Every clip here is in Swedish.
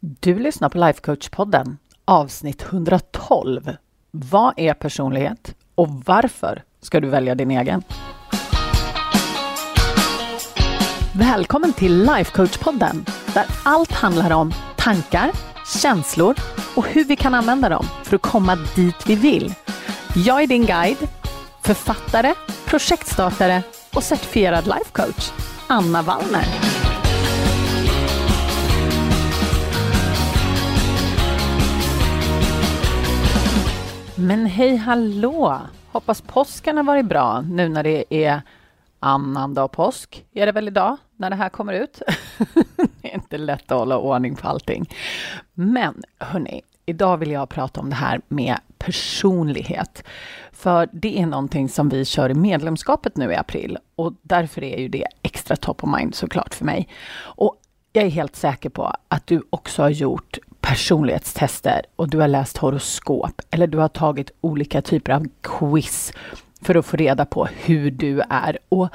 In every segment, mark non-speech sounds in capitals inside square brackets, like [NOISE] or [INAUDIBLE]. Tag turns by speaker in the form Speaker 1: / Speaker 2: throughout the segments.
Speaker 1: Du lyssnar på Lifecoach-podden, avsnitt 112. Vad är personlighet och varför ska du välja din egen? Välkommen till Lifecoach-podden, där allt handlar om tankar, känslor och hur vi kan använda dem för att komma dit vi vill. Jag är din guide, författare, projektstartare och certifierad lifecoach, Anna Wallner. Men hej hallå! Hoppas påsken har varit bra nu när det är annandag påsk. Är det väl idag när det här kommer ut? [LAUGHS] det är inte lätt att hålla ordning på allting. Men hörni, idag vill jag prata om det här med personlighet. För det är någonting som vi kör i medlemskapet nu i april och därför är ju det extra top of mind såklart för mig. Och jag är helt säker på att du också har gjort personlighetstester och du har läst horoskop eller du har tagit olika typer av quiz för att få reda på hur du är. Och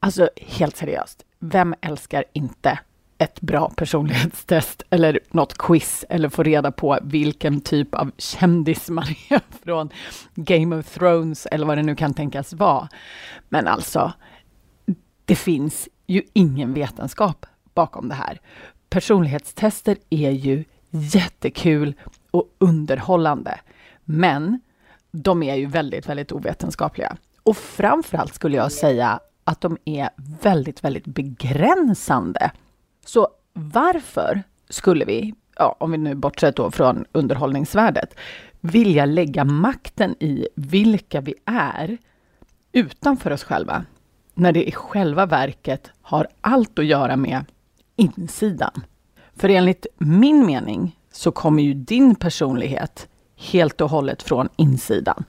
Speaker 1: alltså helt seriöst, vem älskar inte ett bra personlighetstest eller något quiz eller få reda på vilken typ av kändis man [LAUGHS] är från Game of Thrones eller vad det nu kan tänkas vara. Men alltså, det finns ju ingen vetenskap bakom det här. Personlighetstester är ju jättekul och underhållande. Men de är ju väldigt, väldigt ovetenskapliga. Och framförallt skulle jag säga att de är väldigt, väldigt begränsande. Så varför skulle vi, ja, om vi nu bortser då från underhållningsvärdet, vilja lägga makten i vilka vi är utanför oss själva, när det i själva verket har allt att göra med insidan? För enligt min mening så kommer ju din personlighet helt och hållet från insidan.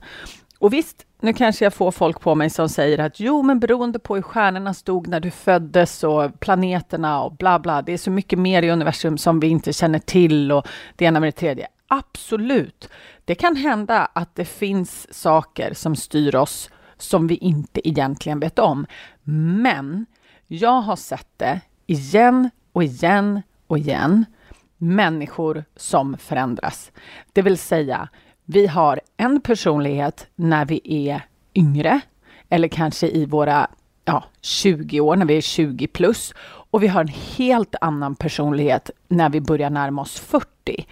Speaker 1: Och visst, nu kanske jag får folk på mig som säger att jo, men beroende på hur stjärnorna stod när du föddes och planeterna och bla bla, det är så mycket mer i universum som vi inte känner till och det ena med det tredje. Absolut, det kan hända att det finns saker som styr oss som vi inte egentligen vet om. Men jag har sett det igen och igen och igen människor som förändras. Det vill säga, vi har en personlighet när vi är yngre eller kanske i våra ja, 20 år, när vi är 20 plus. Och vi har en helt annan personlighet när vi börjar närma oss 40.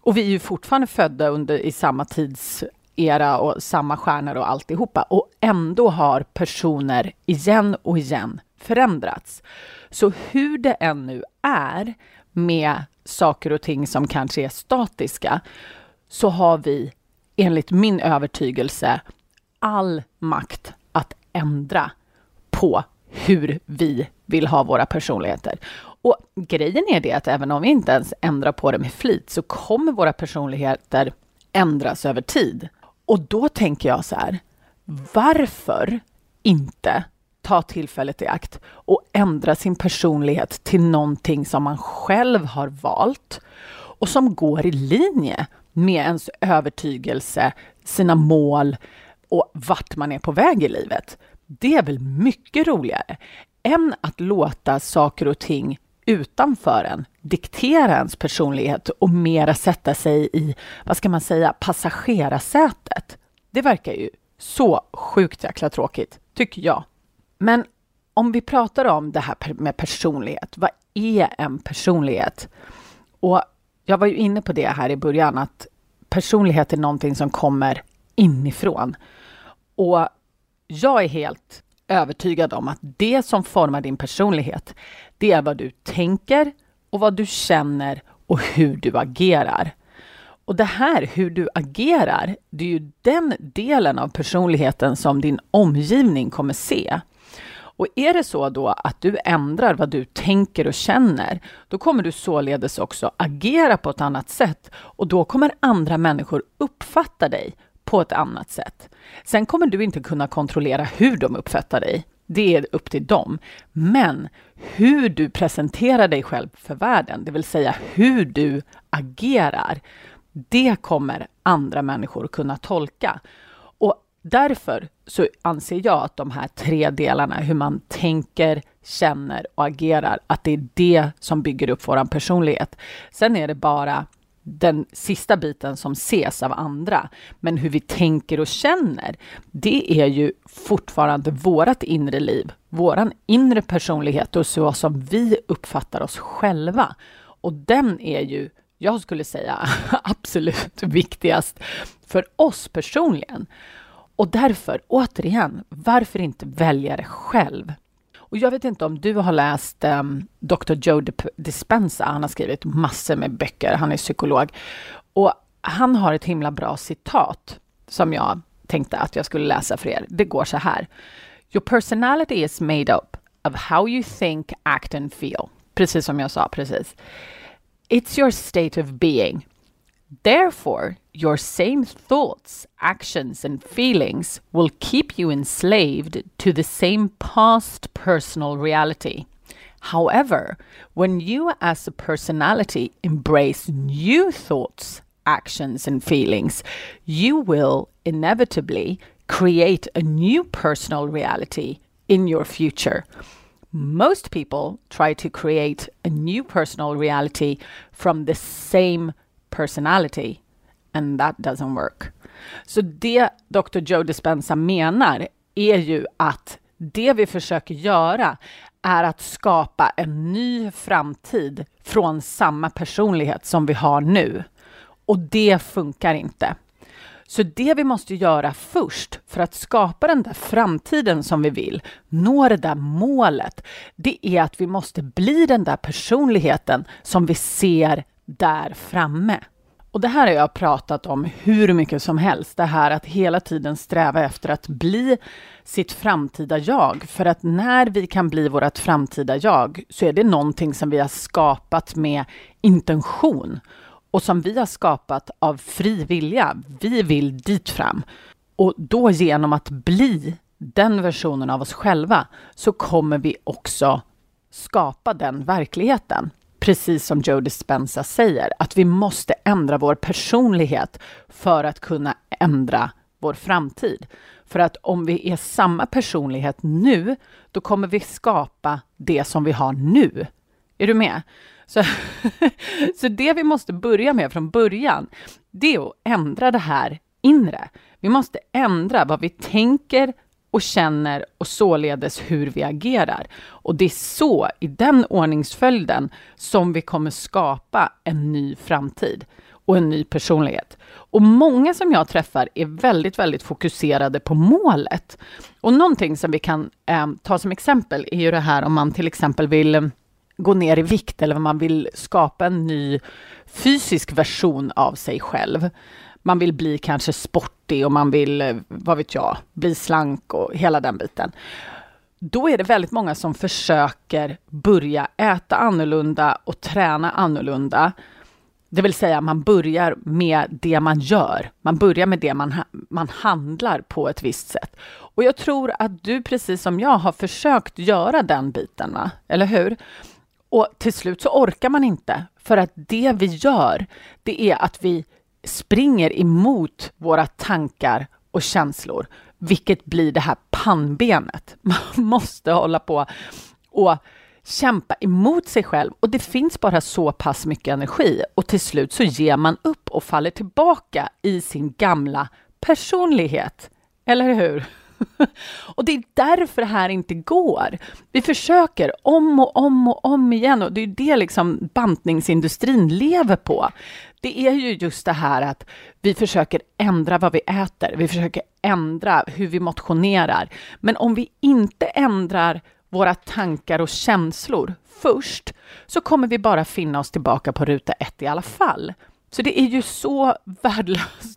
Speaker 1: Och vi är ju fortfarande födda under, i samma tidsera och samma stjärnor och alltihopa. Och ändå har personer igen och igen förändrats. Så hur det än nu är med saker och ting som kanske är statiska, så har vi enligt min övertygelse all makt att ändra på hur vi vill ha våra personligheter. Och grejen är det att även om vi inte ens ändrar på det med flit så kommer våra personligheter ändras över tid. Och då tänker jag så här, varför inte ta tillfället i akt och ändra sin personlighet till någonting som man själv har valt och som går i linje med ens övertygelse, sina mål och vart man är på väg i livet. Det är väl mycket roligare än att låta saker och ting utanför en diktera ens personlighet och mera sätta sig i, vad ska man säga, passagerarsätet. Det verkar ju så sjukt jäkla tråkigt, tycker jag. Men om vi pratar om det här med personlighet, vad är en personlighet? Och jag var ju inne på det här i början, att personlighet är någonting som kommer inifrån. Och jag är helt övertygad om att det som formar din personlighet, det är vad du tänker och vad du känner och hur du agerar. Och det här, hur du agerar, det är ju den delen av personligheten som din omgivning kommer se. Och är det så då att du ändrar vad du tänker och känner, då kommer du således också agera på ett annat sätt och då kommer andra människor uppfatta dig på ett annat sätt. Sen kommer du inte kunna kontrollera hur de uppfattar dig. Det är upp till dem. Men hur du presenterar dig själv för världen, det vill säga hur du agerar, det kommer andra människor kunna tolka. och Därför så anser jag att de här tre delarna, hur man tänker, känner och agerar, att det är det som bygger upp vår personlighet. Sen är det bara den sista biten som ses av andra. Men hur vi tänker och känner, det är ju fortfarande vårt inre liv, vår inre personlighet och så som vi uppfattar oss själva. Och den är ju, jag skulle säga, [LAUGHS] absolut viktigast för oss personligen. Och därför, återigen, varför inte välja det själv? Och jag vet inte om du har läst ehm, um, Dr. Joe Dispenza. Han har skrivit massor med böcker. Han är psykolog. Och han har ett himla bra citat som jag tänkte att jag skulle läsa för er. Det går så här. Your personality is made up of how you think, act and feel. Precis som jag sa precis. It's your state of being. Therefore, your same thoughts, actions, and feelings will keep you enslaved to the same past personal reality. However, when you as a personality embrace new thoughts, actions, and feelings, you will inevitably create a new personal reality in your future. Most people try to create a new personal reality from the same personality and that doesn't work. Så det Dr. Joe Dispenza menar är ju att det vi försöker göra är att skapa en ny framtid från samma personlighet som vi har nu. Och det funkar inte. Så det vi måste göra först för att skapa den där framtiden som vi vill, nå det där målet, det är att vi måste bli den där personligheten som vi ser där framme. Och det här har jag pratat om hur mycket som helst, det här att hela tiden sträva efter att bli sitt framtida jag. För att när vi kan bli vårt framtida jag så är det någonting som vi har skapat med intention och som vi har skapat av fri vilja. Vi vill dit fram. Och då genom att bli den versionen av oss själva så kommer vi också skapa den verkligheten precis som Joe Dispenza säger, att vi måste ändra vår personlighet för att kunna ändra vår framtid. För att om vi är samma personlighet nu, då kommer vi skapa det som vi har nu. Är du med? Så, [LAUGHS] så det vi måste börja med från början, det är att ändra det här inre. Vi måste ändra vad vi tänker, och känner och således hur vi agerar. Och det är så, i den ordningsföljden, som vi kommer skapa en ny framtid och en ny personlighet. Och många som jag träffar är väldigt, väldigt fokuserade på målet. Och någonting som vi kan eh, ta som exempel är ju det här om man till exempel vill eh, gå ner i vikt eller om man vill skapa en ny fysisk version av sig själv man vill bli kanske sportig och man vill, eh, vad vet jag, bli slank och hela den biten. Då är det väldigt många som försöker börja äta annorlunda och träna annorlunda. Det vill säga man börjar med det man gör. Man börjar med det man, man handlar på ett visst sätt. Och jag tror att du precis som jag har försökt göra den biten, va? eller hur? Och till slut så orkar man inte, för att det vi gör, det är att vi springer emot våra tankar och känslor, vilket blir det här pannbenet. [LAUGHS] Man måste hålla på och kämpa emot sig själv och det finns bara så pass mycket energi och till slut så ger man upp och faller tillbaka i sin gamla personlighet. Eller hur? [LAUGHS] och det är därför det här inte går. Vi försöker om och om och om igen och det är det liksom bantningsindustrin lever på. Det är ju just det här att vi försöker ändra vad vi äter. Vi försöker ändra hur vi motionerar. Men om vi inte ändrar våra tankar och känslor först så kommer vi bara finna oss tillbaka på ruta ett i alla fall. Så det är ju så värdelöst.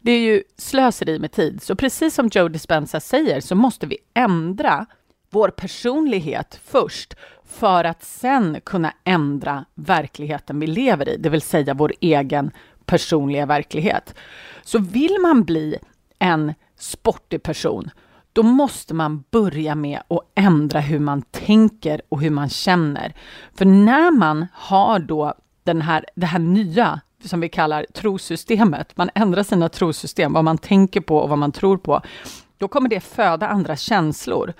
Speaker 1: Det är ju slöseri med tid. Så precis som Joe Dispenza säger så måste vi ändra vår personlighet först för att sen kunna ändra verkligheten vi lever i, det vill säga vår egen personliga verklighet. Så vill man bli en sportig person, då måste man börja med att ändra hur man tänker och hur man känner. För när man har då den här, det här nya som vi kallar trosystemet, man ändrar sina trosystem, vad man tänker på och vad man tror på, då kommer det föda andra känslor.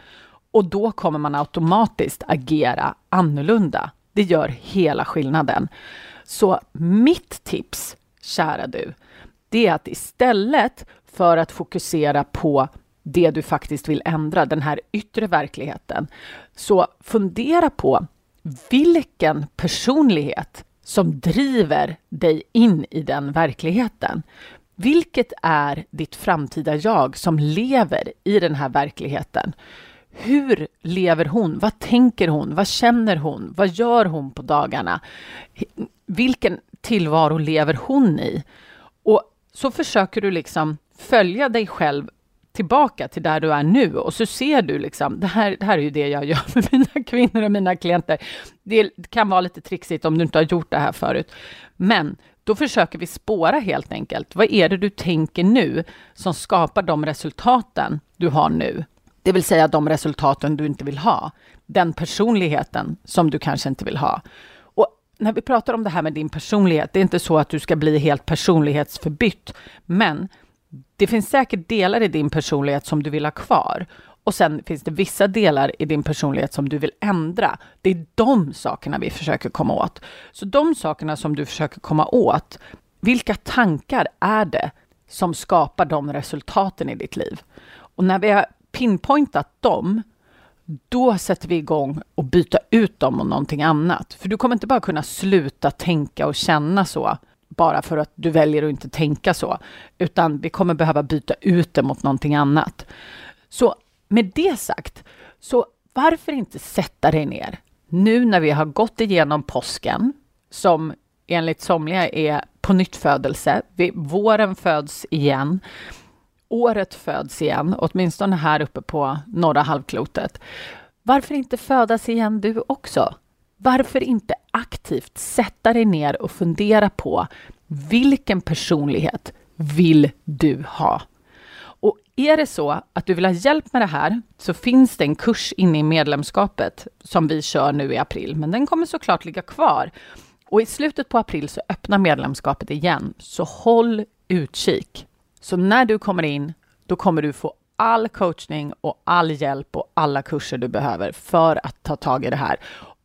Speaker 1: Och då kommer man automatiskt agera annorlunda. Det gör hela skillnaden. Så mitt tips, kära du, det är att istället för att fokusera på det du faktiskt vill ändra, den här yttre verkligheten, så fundera på vilken personlighet som driver dig in i den verkligheten. Vilket är ditt framtida jag som lever i den här verkligheten? Hur lever hon? Vad tänker hon? Vad känner hon? Vad gör hon på dagarna? Vilken tillvaro lever hon i? Och så försöker du liksom följa dig själv tillbaka till där du är nu och så ser du liksom, det här, det här är ju det jag gör [LAUGHS] med mina kvinnor och mina klienter. Det kan vara lite trixigt om du inte har gjort det här förut, men då försöker vi spåra helt enkelt. Vad är det du tänker nu som skapar de resultaten du har nu? Det vill säga de resultaten du inte vill ha. Den personligheten som du kanske inte vill ha. Och när vi pratar om det här med din personlighet, det är inte så att du ska bli helt personlighetsförbytt, men det finns säkert delar i din personlighet som du vill ha kvar. Och sen finns det vissa delar i din personlighet som du vill ändra. Det är de sakerna vi försöker komma åt. Så de sakerna som du försöker komma åt, vilka tankar är det som skapar de resultaten i ditt liv? Och när vi har pinpointat dem, då sätter vi igång och byta ut dem mot någonting annat. För du kommer inte bara kunna sluta tänka och känna så bara för att du väljer att inte tänka så, utan vi kommer behöva byta ut det mot någonting annat. Så med det sagt, så varför inte sätta dig ner nu när vi har gått igenom påsken, som enligt somliga är på nytt födelse. Våren föds igen. Året föds igen, åtminstone här uppe på norra halvklotet. Varför inte födas igen du också? Varför inte aktivt sätta dig ner och fundera på vilken personlighet vill du ha? Och är det så att du vill ha hjälp med det här så finns det en kurs inne i medlemskapet som vi kör nu i april, men den kommer såklart ligga kvar. Och i slutet på april så öppnar medlemskapet igen, så håll utkik. Så när du kommer in, då kommer du få all coachning och all hjälp och alla kurser du behöver för att ta tag i det här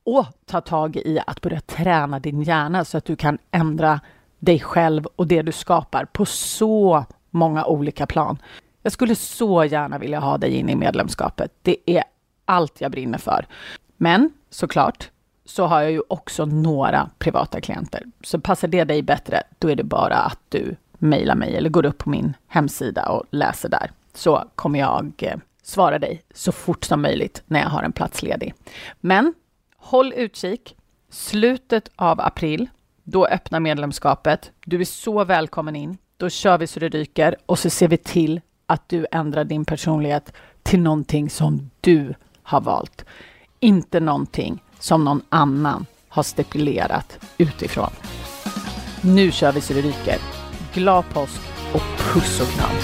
Speaker 1: och ta tag i att börja träna din hjärna så att du kan ändra dig själv och det du skapar på så många olika plan. Jag skulle så gärna vilja ha dig in i medlemskapet. Det är allt jag brinner för. Men såklart så har jag ju också några privata klienter. Så passar det dig bättre, då är det bara att du mejlar mig eller går upp på min hemsida och läser där. Så kommer jag eh, svara dig så fort som möjligt när jag har en plats ledig. Men håll utkik. Slutet av april, då öppnar medlemskapet. Du är så välkommen in. Då kör vi så det ryker och så ser vi till att du ändrar din personlighet till någonting som du har valt. Inte någonting som någon annan har stipulerat utifrån. Nu kör vi så det ryker. Glad påsk och puss och kram.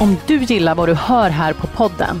Speaker 1: Om du gillar vad du hör här på podden